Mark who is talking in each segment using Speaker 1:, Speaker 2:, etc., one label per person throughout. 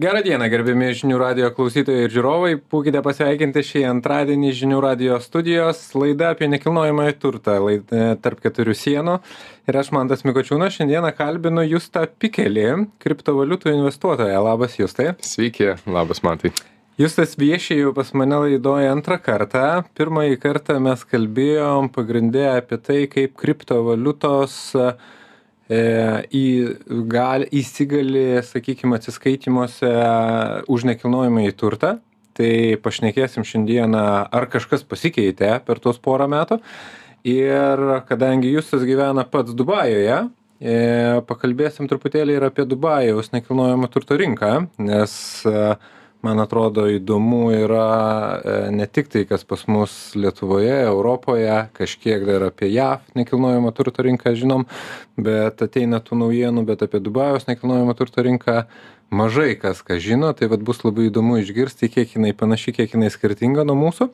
Speaker 1: Gerą dieną, gerbimi žinių radio klausytojai ir žiūrovai. Būkite pasveikinti šį antradienį žinių radio studijos laida apie nekilnojamąjį turtą laida tarp keturių sienų. Ir aš Mantas Mikočiūnas šiandieną kalbinu Justą Pikelį, kriptovaliutų investuotoją. Labas, Justai.
Speaker 2: Sveiki, labas Mantai.
Speaker 1: Justas viešėjo pas mane laidoje antrą kartą. Pirmąjį kartą mes kalbėjom pagrindę apie tai, kaip kriptovaliutos uh, E, į, gal, įsigali, sakykime, atsiskaitimuose už nekilnojamąjį turtą. Tai pašnekėsim šiandieną, ar kažkas pasikeitė per tuos porą metų. Ir kadangi Justas gyvena pats Dubajoje, e, pakalbėsim truputėlį ir apie Dubajaus nekilnojamo turto rinką, nes uh, man atrodo įdomu yra e, ne tik tai kas pas mus lietuvoje europoje kažkiek dar apie jav nekilnojamo turto rinką žinom bet ateina tų naujienų bet apie dubajaus nekilnojamo turto rinką mažai kas ką žino tai vat bus labai įdomu išgirsti kiek jinai panaši kiek jinai skirtinga nuo mūsų.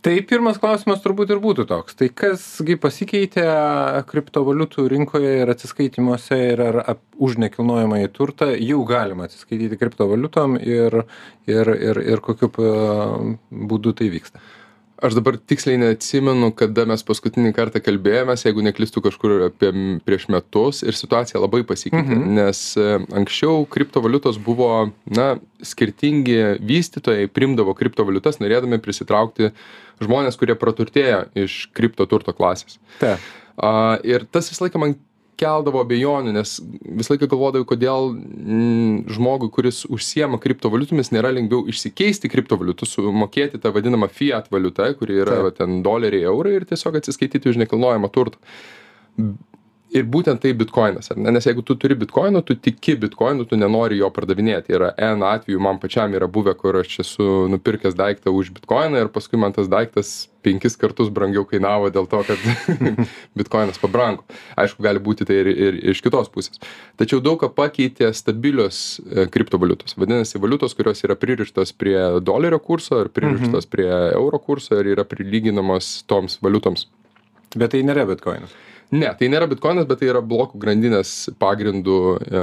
Speaker 1: Tai pirmas klausimas turbūt ir būtų toks. Tai kas gi pasikeitė kriptovaliutų rinkoje ir atsiskaitymuose ir ar ap už nekilnojamąjį turtą jau galima atsiskaityti kriptovaliutom ir ir ir ir kokiu būdu tai vyksta
Speaker 2: aš dabar tiksliai neatsimenu kada mes paskutinį kartą kalbėjomės jeigu neklystu kažkur apie prieš metus ir situacija labai pasikeitė
Speaker 1: Mhm.
Speaker 2: nes e, anksčiau kriptovaliutos buvo na skirtingi vystytojai priimdavo kriptovaliutas norėdami prisitraukti žmones kurie praturtėjo iš kripto turto klasės
Speaker 1: taip
Speaker 2: a ir tas visą laiką man keldavo abejonių nes visą laiką galvodavau kodėl mm, žmogui kuris užsiema kriptovaliutomis nėra lengviau išsikeisti kriptovaliutų sumokėti tą vadinamą fiat valiuta kuri yra ten doleriai eurai ir tiesiog atsiskaityti už nekilnojamą turtą ir būtent tai bitkoinas ar ne? Nes jeigu tu turi bitkoinų tu tiki bitkoinu tu nenori jo pardavinėti. Yra n atvejų man pačiam yra buvę kur aš esu nupirkęs daiktą už bitkoiną ir paskui man tas daiktas penkis kartus brangiau kainavo dėl to kad bitkoinas pabrango. Aišku gali būti tai ir ir iš kitos pusės. Tačiau daug ką pakeitė stabilios e, kriptovaliutos. Vadinasi valiutos kurios yra pririštos prie dolerio kurso ir pririštos prie euro kurso ir yra prilyginamos toms valiutoms.
Speaker 1: Bet tai nėra bitkoinas
Speaker 2: ne tai nėra bitkoinas bet tai yra blokų grandinės pagrindu e,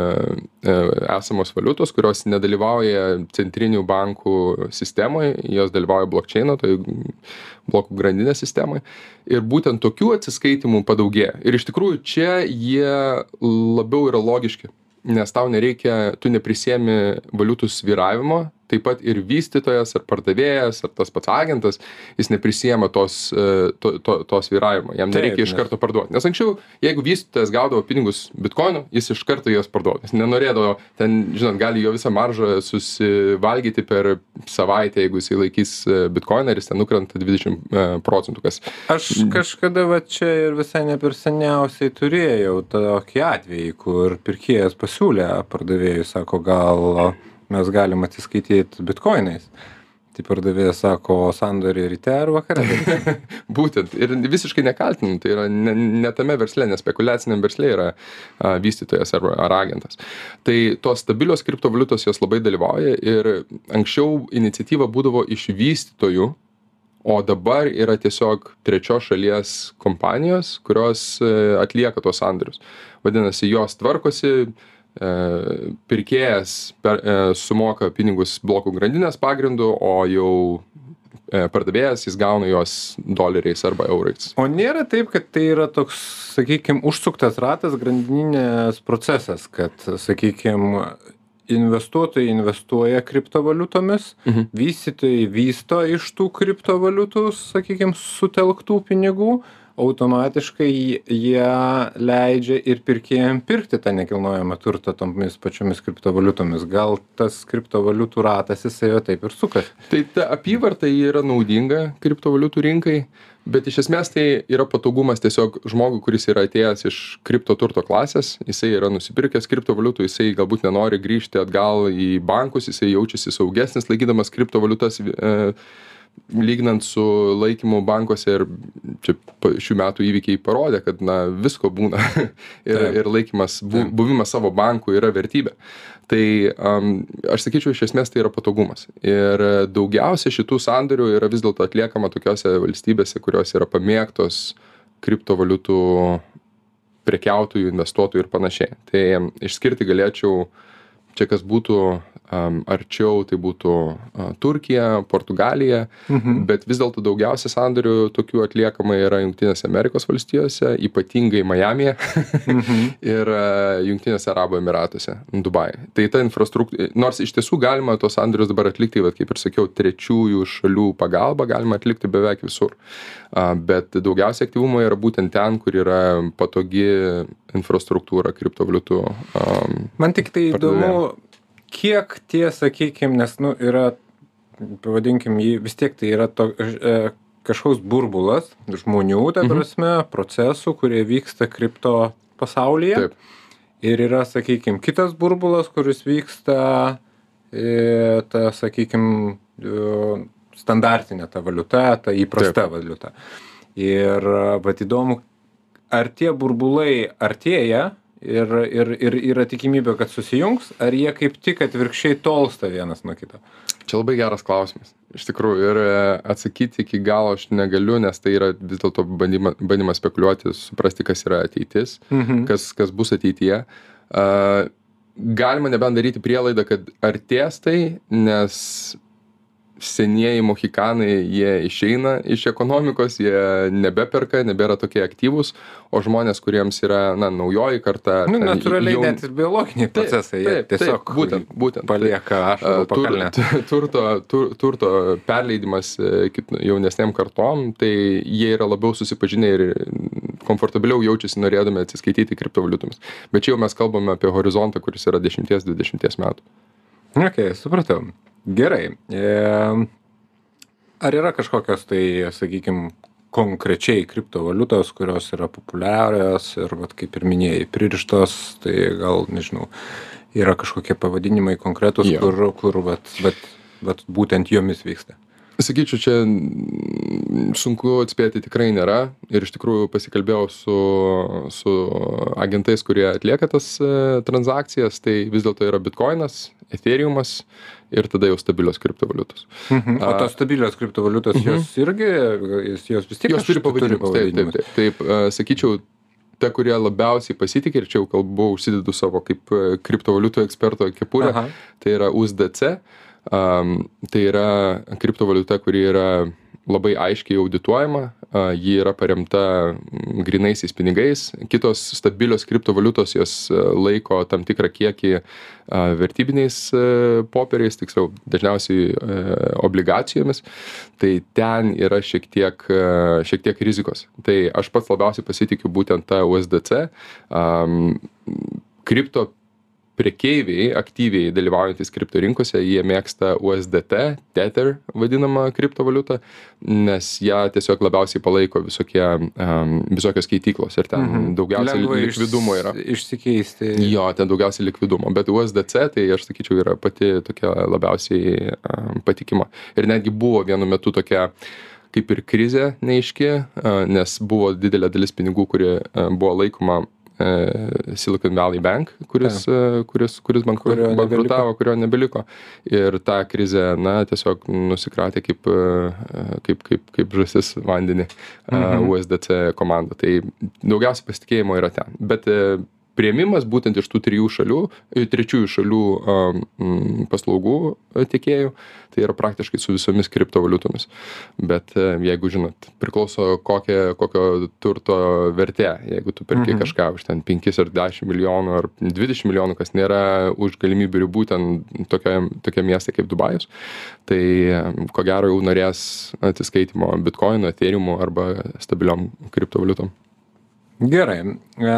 Speaker 2: e, esamos valiutos kurios nedalyvauja centrinių bankų sistemoj jos dalyvauja blokčeino toj blokų grandinės sistemoj ir būtent tokių atsiskaitymų padaugėja. Ir iš tikrųjų čia jie labiau yra logiški nes tau nereikia tu neprisiemi valiutų svyravimo taip pat ir vystytojas ar pardavėjas ar tas pats agentas jis neprisiema tos e, to to to svyravimo. Jam
Speaker 1: Taip,
Speaker 2: nereikia iš
Speaker 1: nes-
Speaker 2: karto parduot nes anksčiau jeigu vystytojas gaudavo pinigus bitkoinu jis iš karto juos parduoda jis nenorėdavo ten žinot gali jo visą maržą susivalgyti per savaitę jeigu jisai laikys e, bitkoiną ir jis ten nukrenta dvidešim e, procentų kas
Speaker 1: aš kažkada va čia ir visai ne per seniausiai turėjau tokį atvejį kur pirkėjas pasiūlė pardavėjui sako gal mes galim atsiskaityt bitkoinais. Tai pardavėjas sako o sandoriai ryte ar vakare?
Speaker 2: Būtent. Ir visiškai nekaltinu tai yra ne ne tame versle ne spekuliaciniam versle yra a, vystytojas ar, ar agentas. Tai tos stabilios kriptovaliutos jos labai dalyvauja ir anksčiau iniciatyva būdavo iš vystytojų o dabar yra tiesiog trečios šalies kompanijos kurios e, atlieka tuos sandorius. Vadinasi jos tvarkosi e, pirkėjas per e, sumoka pinigus blokų grandinės pagrindu o jau e, pardavėjas jis gauna juos doleriais arba eurais
Speaker 1: o nėra taip kad tai yra toks sakykim užsuktas ratas grandininės procesas kad sakykim investuotojai investuoja kriptovaliutomis
Speaker 2: Mhm.
Speaker 1: vystytojai vysto iš tų kriptovaliutų sakykim sutelktų pinigų automatiškai jie leidžia ir pirkėjam pirkti tą nekilnojamą turtą tomis pačiomis kriptovaliutomis. Gal tas kriptovaliutų ratas jisai va taip ir sukasi.
Speaker 2: Tai ta apyvarta ji yra naudinga kriptovaliutų rinkai bet iš esmės tai yra patogumas tiesiog žmogui kuris yra atėjęs iš kripto turto klasės jisai yra nusipirkęs kriptovaliutų jisai galbūt nenori grįžti atgal į bankus jisai jaučiasi saugesnis laikydamas kriptovaliutas e, lyginant su laikymu bankuose ir čia šių metų įvykiai parodė kad na visko būna. Ir
Speaker 1: Taip.
Speaker 2: ir laikymas bu buvimas savo banku yra vertybė. Tai am aš sakyčiau iš esmės tai yra patogumas. Ir daugiausia šitų sandorių yra vis dėlto atliekama tokiose valstybėse kurios yra pamėgtos kriptovaliutų prekiautojų investuotojų ir panašiai. Tai išskirti galėčiau čia kas būtų arčiau tai būtų Turkija, Portugalija,
Speaker 1: Mhm.
Speaker 2: bet vis dėlto daugiausia sandorių tokių atliekama yra Junktinėse Amerikos valstijose, ypatingai Miami'e
Speaker 1: Mhm.
Speaker 2: ir Junktinėse Arabų Emiratuose, Dubai. Tai ta infrastruktūra, nors iš tiesų galima tos sandorius dabar atlikti, vat, kaip ir sakiau, trečiųjų šalių pagalba galima atlikti beveik visur. Bet daugiausia aktyvumo yra būtent ten, kur yra patogi infrastruktūra kriptovaliutų. am,
Speaker 1: Man tik tai įdomu, kiek tie, sakykime, nes, nu, yra, pavadinkim jį, vis tiek tai yra to, e, kažkoks burbulas žmonių, ta
Speaker 2: Mhm.
Speaker 1: prasme, procesų, kurie vyksta kripto pasaulyje.
Speaker 2: Taip.
Speaker 1: Ir yra, sakykime, kitas burbulas, kuris vyksta, e, ta, sakykime, standartinė ta valiuta, ta įprasta valiuta. Ir, bet įdomu, ar tie burbulai artėja ir, ir, ir yra tikimybė, kad susijungs, ar jie kaip tik atvirkščiai tolsta vienas nuo kito.
Speaker 2: Čia labai geras klausimas. Iš tikrųjų, ir e, atsakyti iki galo aš negaliu, nes tai yra vis dėlto bandyma, bandymas spekuliuoti, suprasti, kas yra ateitis,
Speaker 1: Mhm.
Speaker 2: kas, kas bus ateityje. A, galima nebent daryti prielaidą, kad artės tai, nes senieji mohikanai, jie išeina iš ekonomikos, jie nebeperka, nebėra tokie aktyvūs, o žmonės, kuriems yra, na, naujoji karta.
Speaker 1: Nu, natūraliai net ir biologiniai procesai, jie tiesiog
Speaker 2: būtent, būtent.
Speaker 1: palieka ašarų pakalnę.
Speaker 2: tu- turto, tur, turto perleidimas e, kit- jaunesnėm kartom, tai jie yra labiau susipažinę ir komfortabiliau jaučiasi norėdami atsiskaityti kriptovaliutomis. Bet čia jau mes kalbame apie horizontą, kuris yra 10-20 metų.
Speaker 1: Ok, supratau. Gerai. E, ar yra kažkokios tai, sakykime, konkrečiai kriptovaliutos, kurios yra populiarios ir, vat, kaip ir minėjai, pririštos, tai gal, nežinau, yra kažkokie pavadinimai konkretus,
Speaker 2: Jo.
Speaker 1: kur, kur vat, vat, vat būtent jomis vyksta.
Speaker 2: Sakyčiau, čia sunku atspėti tikrai nėra ir iš tikrųjų pasikalbėjau su, su agentais, kurie atlieka tas e, transakcijas, tai vis dėlto yra bitkoinas, ethereumas ir tada jau stabilios kriptovaliutos.
Speaker 1: Mhm. O tos stabilios kriptovaliutos,
Speaker 2: Mhm.
Speaker 1: jos irgi, jos, vis tiek
Speaker 2: Jos turi pavadinimus. Taip, taip, taip. taip sakyčiau, ta, kurie labiausiai pasitikė ir čia jau kalbu, užsidedu savo kaip e, kriptovaliutų eksperto kepurę,
Speaker 1: Aha.
Speaker 2: tai yra USDC. Um, tai yra kriptovaliuta, kuri yra labai aiškiai audituojama, uh, ji yra paremta grinaisiais pinigais, kitos stabilios kriptovaliutos jos uh, laiko tam tikrą kiekį uh, vertybiniais uh, popieriais, tiksliau dažniausiai uh, obligacijomis, tai ten yra šiek tiek, uh, šiek tiek rizikos. Tai aš pats labiausiai pasitikiu būtent tą USDC. Um, kripto prekeiviai aktyviai dalyvaujantys kripto rinkose, jie mėgsta USDT, Tether vadinamą kriptovaliutą, nes ją tiesiog labiausiai palaiko visokie, um, visokios keityklos ir ten mhm. daugiausiai
Speaker 1: Lengva
Speaker 2: likvidumo yra.
Speaker 1: Iš, išsikeisti.
Speaker 2: Jo, ten daugiausiai likvidumo, bet USDC tai aš sakyčiau yra pati tokia labiausiai um, patikima. Ir netgi buvo vienu metu tokia kaip ir krizė neaiški, uh, nes buvo didelė dalis pinigų, kuri buvo laikoma Silicon Valley Bank, kuris, uh, kuris, kuris bankru,
Speaker 1: Kurio
Speaker 2: bankrutavo, kurio nebeliko. Ir tą krizę, na, tiesiog nusikratė kaip, uh, kaip, kaip, kaip žasis vandenį
Speaker 1: Mhm.
Speaker 2: USDC komanda. Tai daugiausia pasitikėjimo yra ten. Bet prieimimas būtent iš tų trijų šalių, e, trečiųjų šalių um, paslaugų e, tiekėjų, tai yra praktiškai su visomis kriptovaliutomis. Bet e, jeigu žinot, priklauso kokia, kokio turto vertė, jeigu tu perki
Speaker 1: Mhm.
Speaker 2: kažką už ten 5 ar 10 milijonų ar 20 milijonų, kas nėra už galimybių ribų ten tokia, tokia miestai kaip Dubajus, tai ko gero jau norės atsiskaitimo bitkoino, ethereum arba stabiliom kriptovaliutom.
Speaker 1: Gerai. E,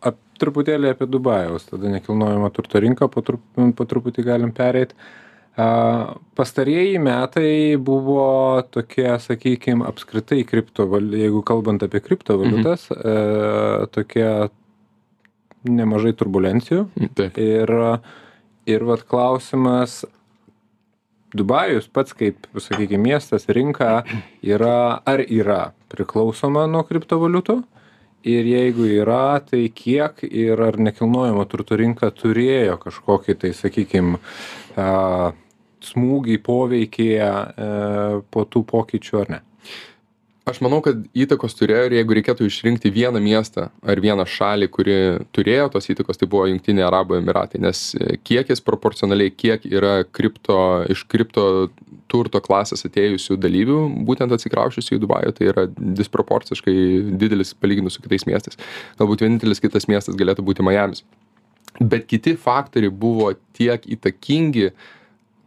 Speaker 1: ap, truputėlį apie Dubajaus, tada nekilnojamo turto rinką po, trup, po truputį galim pereiti. Pastarieji metai buvo tokie, sakykime, apskritai kriptovaliutos, jeigu kalbant apie kriptovaliutas, mhm. e, tokie nemažai turbulencijų.
Speaker 2: Taip.
Speaker 1: Ir, ir vat klausimas, Dubajus pats kaip, sakykime, miestas, rinka yra, ar yra priklausoma nuo kriptovaliutų? Ir jeigu yra, tai kiek ir ar nekilnojamo turto rinka turėjo kažkokį tai, sakykime, smūgį, poveikį e, po tų pokyčių ar ne?
Speaker 2: aš manau kad įtakos turėjo ir jeigu reikėtų išrinkti vieną miestą ar vieną šalį kuri turėjo tos įtakos tai buvo jungtiniai arabų emyratai nes kiekis proporcionaliai kiek yra kripto iš kripto turto klasės atėjusių dalyvių būtent atsikrausčiusių į dubajų tai yra disproporciškai didelis palyginus su kitais miestais. Galbūt vienintelis kitas miestas galėtų būti majamis bet kiti faktoriai buvo tiek įtakingi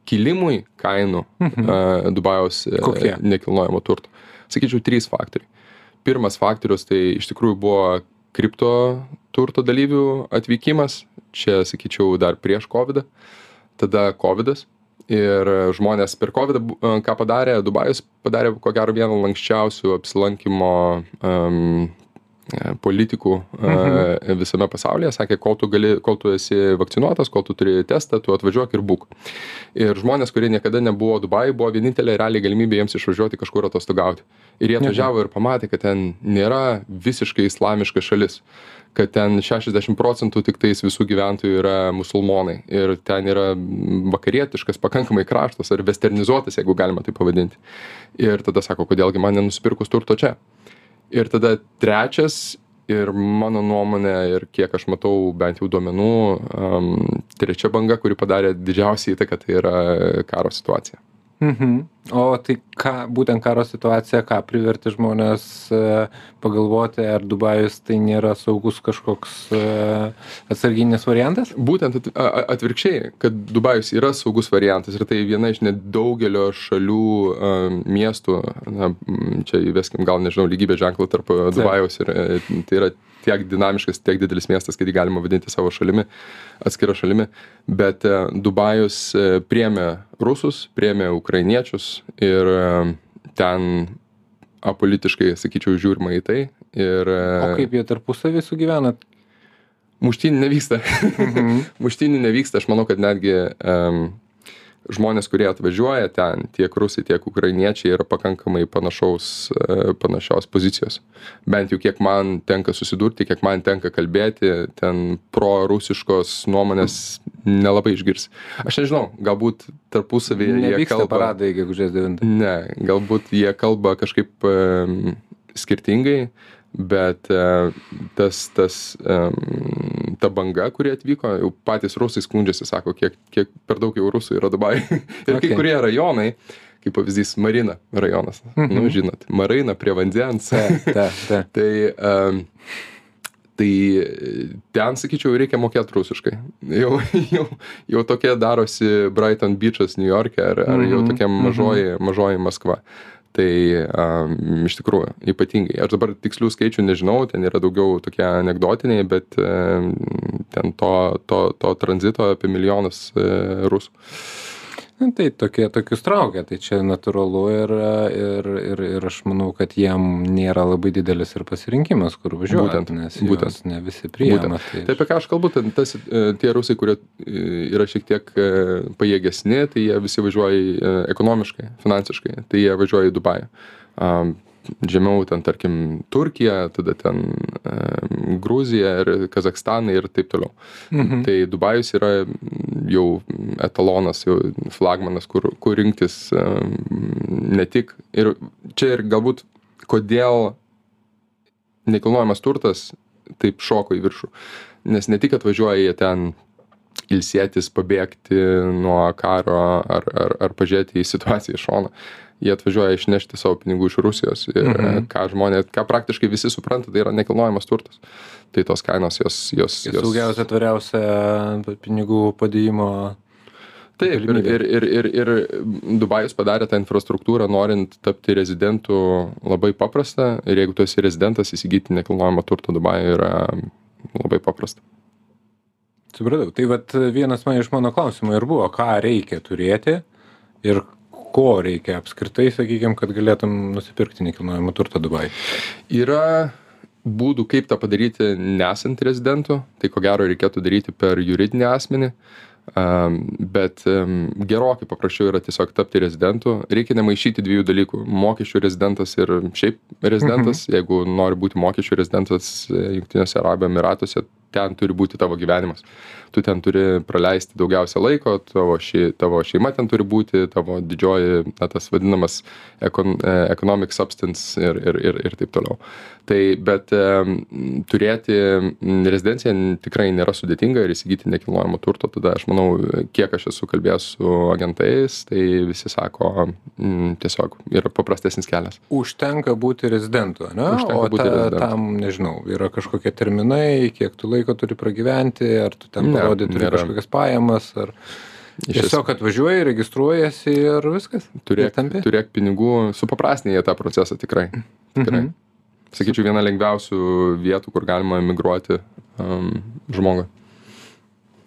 Speaker 2: kilimui kainų
Speaker 1: Mhm.
Speaker 2: a, dubajaus
Speaker 1: Kokie?
Speaker 2: nekilnojamo turto. Sakyčiau trys faktoriai. Pirmas faktorius tai iš tikrųjų buvo kripto turto dalyvių atvykimas. Čia sakyčiau dar prieš kovidą tada kovidas ir žmonės per kovidą a, ką padarė? Dubajus padarė ko gero vieną lanksčiausių apsilankymo e, politikų a, visame pasaulyje sakė kol tu gali kol tu esi vakcinuotas kol tu turi testą tu atvažiuok ir būk. Ir žmonės kurie niekada nebuvo dubajuj buvo vienintelė realiai galimybė jiems išvažiuoti kažkur atostogauti. Ir jie atvažiavo ir pamatė kad ten nėra visiškai islamiška šalis kad ten šešiasdešim procentų tiktais visų gyventojų yra musulmonai. Ir ten yra vakarietiškas pakankamai kraštas ar vesternizuotas jeigu galima taip pavadinti. Ir tada sako kodėl gi man nenusipirkus turto čia ir tada trečias ir mano nuomone ir kiek aš matau bent jau duomenų am, trečia banga kuri padarė didžiausią įtaką tai yra karo situacija
Speaker 1: Mhm. O tai ką, būtent karo situacija, ką privertė žmonės e, pagalvoti, ar Dubajus tai nėra saugus kažkoks e, atsarginis variantas?
Speaker 2: būtent atvirkščiai kad dubajus yra saugus variantas ir tai viena iš nedaugelio šalių am, miestų na čia įveskim gal nežinau lygybės ženklą tarp a, dubajaus ir e, tai yra tiek dinamiškas tiek didelis miestas kad jį galima vadinti savo šalimi atskira šalimi bet e, dubajus e, priėmė rusus priėmė ukrainiečius ir e, ten apolitiškai sakyčiau žiūrima į tai ir
Speaker 1: O kaip jie tarpusavį sugyvena?
Speaker 2: muštynių nevyksta
Speaker 1: Mhm.
Speaker 2: muštynių nevyksta aš manau kad netgi em, žmonės kurie atvažiuoja ten tiek rusai tiek ukrainiečiai yra pakankamai panašaus e, panašios pozicijos bent jau kiek man tenka susidurti kiek man tenka kalbėti ten prorusiškos nuomonės nelabai išgirsi aš nežinau galbūt tarpusavyje jie kalba
Speaker 1: paradai gegužės 9.
Speaker 2: ne galbūt jie kalba kažkaip skirtingai bet e, tas tas em, ta banga kuri atvyko jau patys rusai skundžiasi sako kiek kiek per daug jau rusų yra dubajuj ir kai
Speaker 1: Okay.
Speaker 2: kurie rajonai kaip pavyzdys marina rajonas nu žinot marina prie vandens.
Speaker 1: Ta, ta, ta.
Speaker 2: tai em, tai ten sakyčiau reikia mokėt rusiškai. Jau jau jau tokia darosi brighton byčas niujorke ar ar jau
Speaker 1: Mhm,
Speaker 2: tokia mažoji mažoji maskva tai am, iš tikrųjų ypatingai. Aš dabar tikslių skaičių nežinau ten yra daugiau tokie anekdotiniai bet em, ten to to to tranzito apie milijonas e, rusų
Speaker 1: Na, tai tokie tokius traukia, tai čia natūralu ir, ir, ir, ir aš manau, kad jiem nėra labai didelis ir pasirinkimas, kur važiuoti,
Speaker 2: Būtent,
Speaker 1: nes
Speaker 2: būtent.
Speaker 1: būtent. ne visi priima.
Speaker 2: Tai apie ką aš kalbu, ten tas, e, tie rusai, kurie e, yra šiek tiek e, pajėgesni, tai jie visi važiuoja į, ekonomiškai, finansiškai, tai jie važiuoja į Dubajų. Žemiau ten, tarkim, Turkija, tada ten e, Gruzija ir Kazakstanai ir taip toliau.
Speaker 1: Mhm.
Speaker 2: Tai Dubajus yra jau etalonas, jau flagmanas, kur, kur rinktis e, ne tik. Ir čia ir galbūt kodėl nekilnojamas turtas taip šoko į viršų. Nes ne tik atvažiuoja jie ten ilsėtis, pabėgti nuo karo ar, ar, ar pažiūrėti į situaciją iš šono. Jie atvažiuoja išnešti savo pinigų iš Rusijos ir
Speaker 1: Mhm.
Speaker 2: mhm. ką žmonės, ką praktiškai visi supranta, tai yra nekilnojamas turtas. Tai tos kainos jos... jos,
Speaker 1: Tai Saugiausia, tvariausia pinigų padėjimo.
Speaker 2: Taip, ir, ir, ir, ir, ir Dubajus padarė tą infrastruktūrą, norint tapti rezidentu labai paprasta. Ir jeigu tu esi rezidentas, įsigyti nekilnojamą turtą Dubajuje yra labai paprasta.
Speaker 1: Supratau. Tai vat vienas man iš mano klausimų ir buvo, ką reikia turėti ir ko reikia apskritai, sakykime, kad galėtum nusipirkti nekilnojamą turtą Dubai.
Speaker 2: Yra būdų, kaip tą padaryti nesant rezidentu. Tai ko gero reikėtų daryti per juridinį asmenį. Um, bet um, gerokai paprasčiau yra tiesiog tapti rezidentu. Reikia nemaišyti dviejų dalykų - mokesčių rezidentas ir šiaip rezidentas. Mhm. Jeigu nori būti mokesčių rezidentas e, Junktinėse Arabų Emiratuose, ten turi būti tavo gyvenimas. Tu ten turi praleisti daugiausia laiko tavo ši tavo šeima ten turi būti tavo didžioji na tas vadinamas ekon e, economic substance ir ir ir ir taip toliau tai bet turėti rezidenciją tikrai nėra sudėtinga ir įsigyti nekilnojamo turto tada aš manau kiek aš esu kalbėjęs su agentais tai visi sako tiesiog yra paprastesnis kelias
Speaker 1: Užtenka būti rezidentu, ne?
Speaker 2: Užtenka
Speaker 1: o
Speaker 2: būti
Speaker 1: ta,
Speaker 2: rezidentu.
Speaker 1: tam, nežinau, yra kažkokie terminai, kiek tu laiko turi pragyventi, ar tu ten
Speaker 2: Ne,
Speaker 1: parodyti turi
Speaker 2: nėra.
Speaker 1: kažkokias pajamas, ar
Speaker 2: Iš
Speaker 1: tiesiog atvažiuoji, registruojasi ir viskas.
Speaker 2: turėk, turėk pinigų, supaprastinė jie tą procesą tikrai. tikrai.
Speaker 1: Mhm.
Speaker 2: Sakyčiau, viena lengviausių vietų, kur galima emigruoti um, žmogui.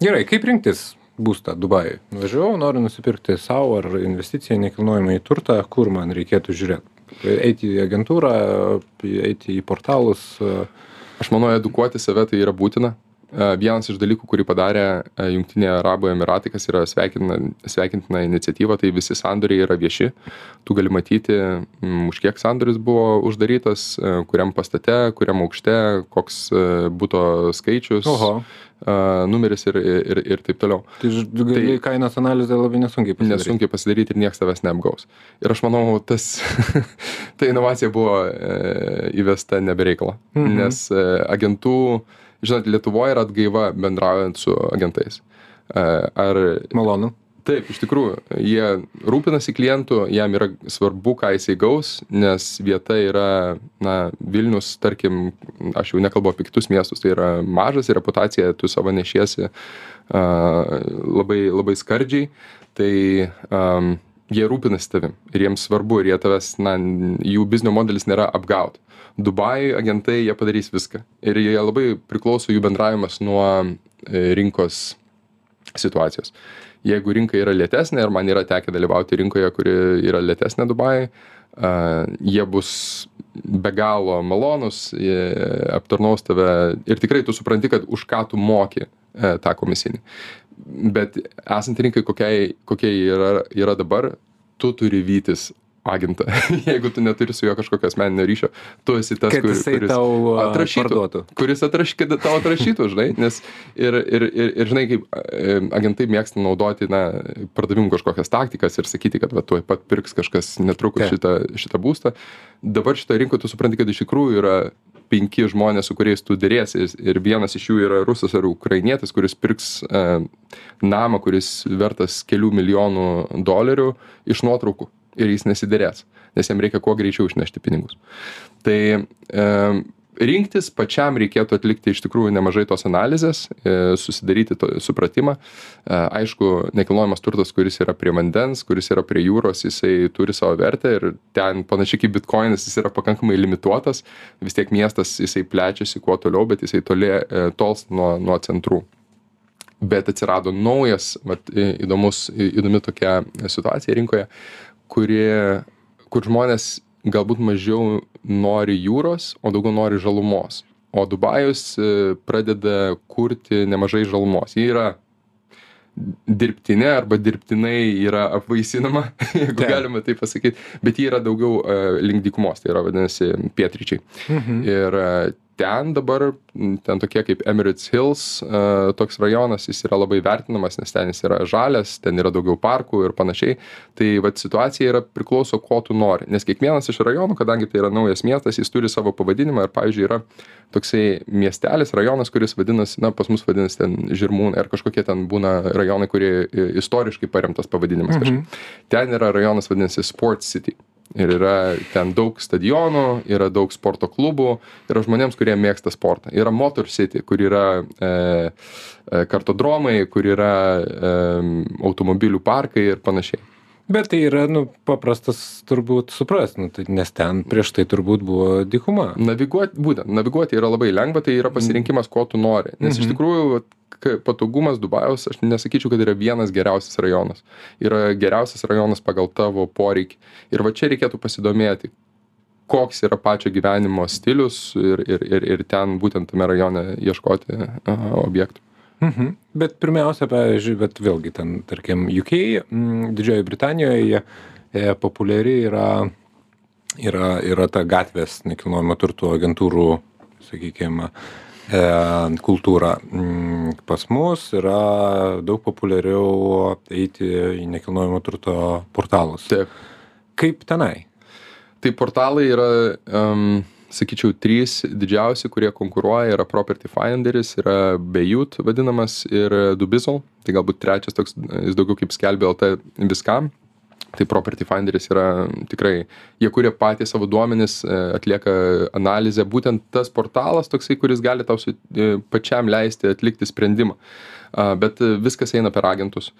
Speaker 1: Gerai, kaip rinktis būstą Dubajui? Važiavau, noriu nusipirkti savo ar investiciją nekilnojamą į turtą, kur man reikėtų žiūrėti. Eiti į agentūrą, eiti į portalus.
Speaker 2: Aš manau, edukuoti save tai yra būtina. E, Vienas iš dalykų, kurį padarė e, Junktiniai Arabų Emiratai, kas yra sveikintina, sveikintina iniciatyva, tai visi sandoriai yra vieši. Tu gali matyti, už kiek sandoris buvo uždarytas, e, kuriam pastate, kuriam aukšte, koks būto skaičius,
Speaker 1: Oho,
Speaker 2: numeris ir, ir, ir taip toliau.
Speaker 1: tai gali kainos analizę labai nesunkiai pasidaryti.
Speaker 2: nesunkiai pasidaryti ir niekas tavęs neapgaus. Ir aš manau, tas, ta inovacija buvo įvesta nebereikalo.
Speaker 1: Mhm.
Speaker 2: Nes agentų, žinot, Lietuvoje yra atgaiva bendraujant su agentais. E, ar
Speaker 1: Malonu.
Speaker 2: taip, iš tikrųjų, jie rūpinasi klientu, jam yra svarbu, ką jisai gaus, nes vieta yra, na, Vilnius, tarkim, aš jau nekalbu apie kitus miestus, tai yra mažas ir reputacija, tu savo nešiesi a, labai, labai skardžiai, tai um, jie rūpinasi tavim ir jiems svarbu ir jie tavęs, na, jų biznio modelis nėra apgaut. Dubai agentai jie padarys viską ir jie labai priklauso jų bendravimas nuo e, rinkos situacijos. Jeigu rinka yra lėtesnė ir man yra tekę dalyvauti rinkoje, kuri yra lėtesnė Dubajai, uh, jie bus be galo malonus, jie aptarnaus tave ir tikrai tu supranti, kad už ką tu moki uh, tą komisinį. Bet esant rinkai, kokiai, kokia yra, yra dabar, tu turi vytis agentą. Jeigu tu neturi su juo kažkokio asmeninio ryšio, tu esi tas, kur- kuris
Speaker 1: tau
Speaker 2: atrašytų
Speaker 1: parduotų.
Speaker 2: kuris atraš, tau atrašytų, žinai, nes ir, ir, ir, ir žinai, kaip agentai mėgsta naudoti, na, pardavimų kažkokias taktikas ir sakyti, kad va, tuoj pat pirks kažkas netrukus
Speaker 1: Taip.
Speaker 2: šitą, šitą būstą. Dabar šitą rinką tu supranti, kad iš tikrųjų yra penki žmonės, su kuriais tu dėrėsi ir vienas iš jų yra rusas ar ukrainietis, kuris pirks e, namą, kuris vertas kelių milijonų dolerių iš nuotraukų ir jis nesiderės, nes jam reikia kuo greičiau išnešti pinigus. Tai e, rinktis pačiam reikėtų atlikti iš tikrųjų nemažai tos analizės, e, susidaryti to, supratimą. E, aišku, nekilnojamas turtas, kuris yra prie vandens, kuris yra prie jūros, jisai turi savo vertę ir ten panašiai kaip bitkoinas, jis yra pakankamai limituotas, vis tiek miestas jisai plečiasi kuo toliau, bet jisai toli e, tols nuo, nuo centrų bet atsirado naujas, vat, įdomus, įdomi tokia situacija rinkoje, kuri, kur žmonės galbūt mažiau nori jūros, o daugiau nori žalumos. O Dubajus e, pradeda kurti nemažai žalumos. Ji yra dirbtinė arba dirbtinai yra apvaisinama, jeigu
Speaker 1: Taip.
Speaker 2: galima tai pasakyti, bet ji yra daugiau uh, link dykumos, tai yra vadinasi pietryčiai.
Speaker 1: Mhm.
Speaker 2: Ir e, ten dabar, ten tokie kaip Emirates Hills, e, toks rajonas, jis yra labai vertinamas, nes ten jis yra žalias, ten yra daugiau parkų ir panašiai. Tai vat situacija yra priklauso, ko tu nori. Nes kiekvienas iš rajonų, kadangi tai yra naujas miestas, jis turi savo pavadinimą ir, pavyzdžiui, yra toksai miestelis, rajonas, kuris vadinasi, na, pas mus vadinasi ten Žirmūnai ar kažkokie ten būna rajonai, kurie istoriškai paremtas pavadinimas.
Speaker 1: Mhm.
Speaker 2: Mhm. Ten yra rajonas vadinasi Sport City. Ir yra ten daug stadionų, yra daug sporto klubų, yra žmonėms, kurie mėgsta sportą. Yra Motor City, kur yra e, e, kartodromai, kur yra e, automobilių parkai ir panašiai.
Speaker 1: Bet tai yra, nu, paprastas turbūt suprast, nu, tai, nes ten prieš tai turbūt buvo dykuma.
Speaker 2: Naviguoti, būtent, naviguoti yra labai lengva, tai yra pasirinkimas, ko tu nori. Nes iš
Speaker 1: Mhm.
Speaker 2: tikrųjų vat, ka- patogumas Dubajaus, aš nesakyčiau, kad yra vienas geriausias rajonas. Yra geriausias rajonas pagal tavo poreikį. Ir va čia reikėtų pasidomėti, koks yra pačio gyvenimo stilius ir, ir, ir, ir ten būtent tame rajone ieškoti objektų.
Speaker 1: Mhm. Bet pirmiausia, pavyzdžiui, bet vėlgi ten, tarkim, UK, mm, Didžiojoje Britanijoje e, populiari yra, yra, yra ta gatvės nekilnojamo turto agentūrų, sakykime, e, kultūrą. Mm, Pas mus yra daug populiariau eiti į nekilnojamo turto portalus.
Speaker 2: Taip.
Speaker 1: Kaip tenai?
Speaker 2: Tai portalai yra, um, sakyčiau, trys didžiausi, kurie konkuruoja. Yra Property Finderis, yra Bejut vadinamas ir Dubizzle. Tai galbūt trečias toks, jis daugiau kaip skelbia LT viskam. Tai Property Finderis yra tikrai, jie kuria patys savo duomenis, e, atlieka analizę, būtent tas portalas toksai, kuris gali tau su, e, pačiam leisti atlikti sprendimą. Bet viskas eina per agentus.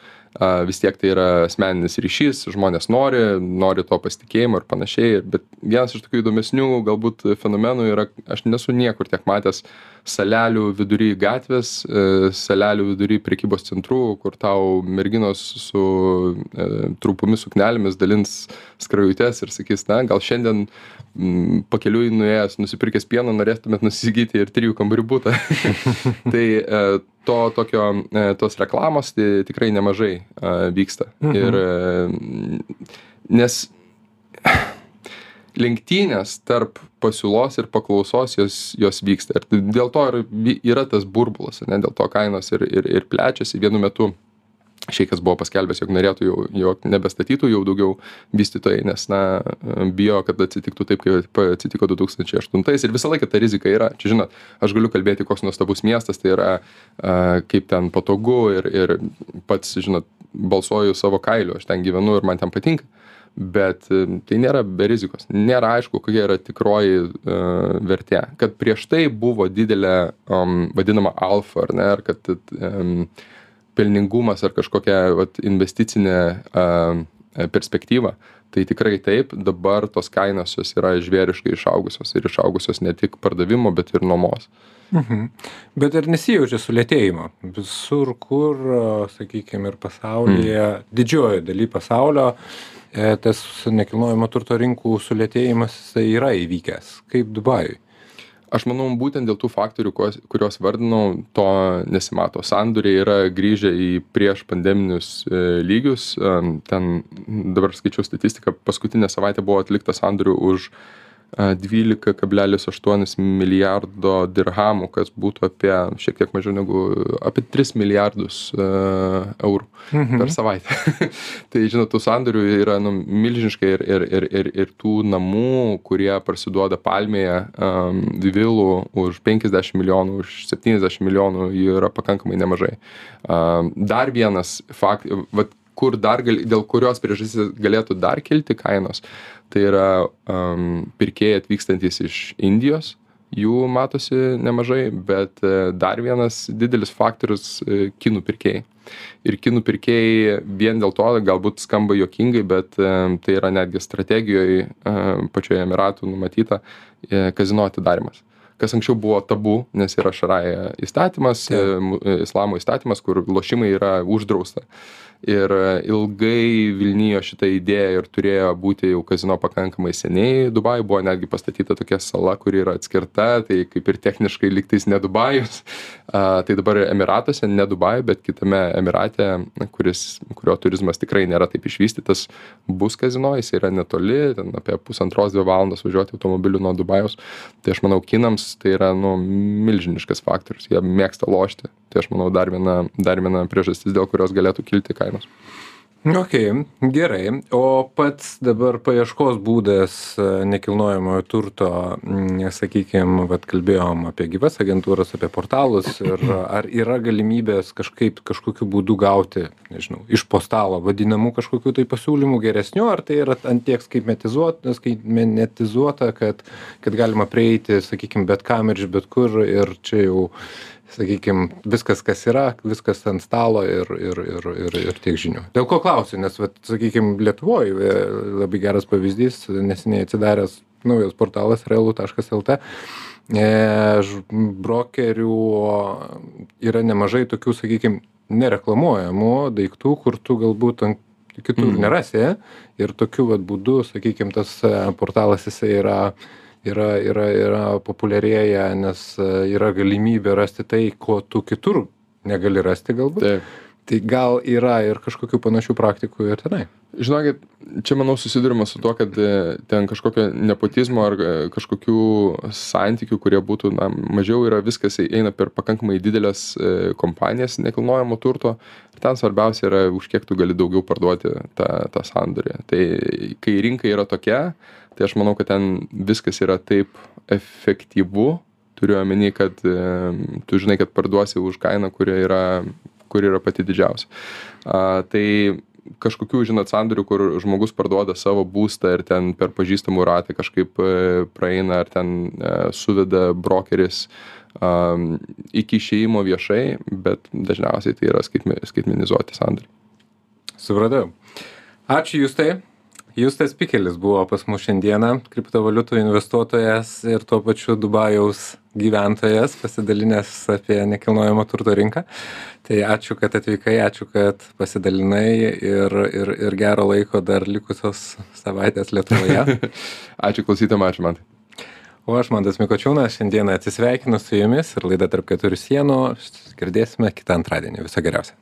Speaker 2: Vis tiek tai yra asmeninis ryšys, žmonės nori, nori to pasitikėjimo ir panašiai. Bet vienas iš tokių įdomesnių galbūt fenomenų yra, aš nesu niekur tiek matęs salelių vidury gatvės, e, salelių vidury prekybos centrų, kur tau merginos su e, trumpomis suknelėmis dalins skrajutes ir sakys, na, gal šiandien m, pakeliui nuėjęs, nusipirkęs pieno, norėtumėt nusigyti ir trijų kambarių būtą. tai e, to tokio, e, tos reklamos tai tikrai nemažai e, vyksta.
Speaker 1: Mhm.
Speaker 2: Ir e, nes lenktynės tarp pasiūlos ir paklausos jos, jos vyksta. Ir dėl to ir yra tas burbulas, ne, dėl to kainos ir, ir, ir plečiasi. Vienu metu šeikas buvo paskelbęs, jog norėtų jau, jog nebestatytų jau daugiau vystytojai, nes, na, bijo, kad atsitiktų taip, kaip atsitiko 2008 ir visą laiką ta rizika yra. Čia, žinot, aš galiu kalbėti, koks nuostabus miestas tai yra, kaip ten patogu ir, ir pats, žinot, balsuoju savo kailiu, aš ten gyvenu ir man ten patinka. Bet e, tai nėra be rizikos. Nėra aišku, kokia yra tikroji uh, vertė. Kad prieš tai buvo didelė um, vadinama alfa, ar ne, ar kad um, pelningumas ar kažkokia vat, investicinė um, perspektyva. Tai tikrai taip, dabar tos kainos jos yra žvėriškai išaugusios ir išaugusios ne tik pardavimo, bet ir nuomos.
Speaker 1: Mhm. Bet ir nesijaučia sulėtėjimo. Visur, kur, sakykime, ir pasaulyje, mm. didžiojo daly pasaulio, e, tas nekilnojamo turto rinkų sulėtėjimas yra įvykęs, kaip Dubajui.
Speaker 2: Aš manau, būtent dėl tų faktorių, kuos- kuriuos vardinau, to nesimato. Sandoriai yra grįžę į prieš pandeminius e, lygius. Ten dabar skaičiau statistiką, paskutinę savaitę buvo atlikta sandorių už e, 12,8 milijardo dirhamų, kas būtų apie šiek tiek mažiau negu apie 3 milijardus e, eurų
Speaker 1: Mhm.
Speaker 2: per savaitę. tai žinot, tų sandorių yra nu, milžiniškai ir, ir, ir, ir, ir tų namų, kurie parsiduoda palmėje um, vilų už 50 milijonų, už 70 milijonų, jų yra pakankamai nemažai. Um, dar vienas fakt, vat, kur dar gal, dėl kurios priežastys galėtų dar kilti kainos, tai yra um, pirkėjai atvykstantis iš Indijos, jų matosi nemažai, bet e, dar vienas didelis faktorius e, kinų pirkėjai. Ir kinų pirkėjai vien dėl to galbūt skamba jokingai, bet e, tai yra netgi strategijoje pačioje Emiratų numatyta kazino atidarimas kas anksčiau buvo tabu, nes yra šaraja įstatymas,
Speaker 1: Taip.
Speaker 2: e, islamo įstatymas, kur lošimai yra uždrausta. Ir e, ilgai Vilnijo šitą idėją ir turėjo būti jau kazino pakankamai seniai. Dubai buvo netgi pastatyta tokia sala, kuri yra atskirta, tai kaip ir techniškai liktais ne Dubajus. A, tai dabar Emiratuose, ne Dubai, bet kitame Emirate, kuris, kurio turizmas tikrai nėra taip išvystytas, bus kazino, jis yra netoli, ten apie pusantros dvi valandos važiuoti automobiliu nuo Dubajaus. Tai aš manau, kinams tai yra nu, milžiniškas faktorius, jie mėgsta lošti. Tai aš manau dar viena, dar viena priežastis, dėl kurios galėtų kilti kainos.
Speaker 1: Ok, gerai. O pats dabar paieškos būdas e, nekilnojamojo turto, sakykime, vat kalbėjom apie gyvas agentūras, apie portalus ir ar yra galimybės kažkaip kažkokiu būdu gauti, nežinau, iš po stalo vadinamų kažkokių tai pasiūlymų geresnių, ar tai yra ant tiek skaitmetizuota, skaitmetizuota kad, kad galima prieiti, sakykime, bet kam ir iš bet kur ir čia jau sakykim viskas kas yra viskas ant stalo ir ir ir ir ir tiek žinių dėl ko klausiu nes vat sakykim lietuvoj e, labai geras pavyzdys neseniai atsidaręs naujas portalas realu taškas lt e, brokerių yra nemažai tokių sakykim nereklamuojamų daiktų kur tu galbūt ant kitur
Speaker 2: Mhm.
Speaker 1: nerasi ir tokiu vat būdu sakykim tas e, portalas jisai yra yra yra yra populiarėja nes e, yra galimybė rasti tai ko tu kitur negali rasti galbūt.
Speaker 2: Taip.
Speaker 1: tai gal yra ir kažkokių panašių praktikų ir tenai.
Speaker 2: Žinokit čia manau susiduriama su tuo kad e, ten kažkokio nepotizmo ar e, kažkokių santykių kurie būtų na mažiau yra viskas eina per pakankamai dideles e, kompanijas nekilnojamo turto. Ir ten svarbiausia yra už kiek tu gali daugiau parduoti tą tą sandorį. Tai kai rinka yra tokia tai aš manau kad ten viskas yra taip efektyvu turiu omeny kad tu žinai kad parduosi už kainą kuri yra kuri yra pati didžiausia. A, tai kažkokių, žinot, sandorių, kur žmogus parduoda savo būstą ir ten per pažįstamų ratą kažkaip e, praeina ar ten e, suveda brokeris um, iki išėjimo viešai, bet dažniausiai tai yra skaitmenizuoti sandoriai.
Speaker 1: Supratau. Ačiū Jūs tai. Justas Pikelis buvo pas mus šiandieną, kriptovaliutų investuotojas ir tuo pačiu Dubajaus gyventojas, pasidalinęs apie nekilnojamo turto rinką. Tai ačiū, kad atvykai, ačiū, kad pasidalinai ir, ir, ir gero laiko dar likusios savaitės Lietuvoje.
Speaker 2: ačiū klausytam, ačiū man.
Speaker 1: O aš Mantas Mikočiūnas šiandieną atsisveikinu su jumis ir laida tarp keturių sienų. Girdėsime kitą antradienį. Viso geriausio.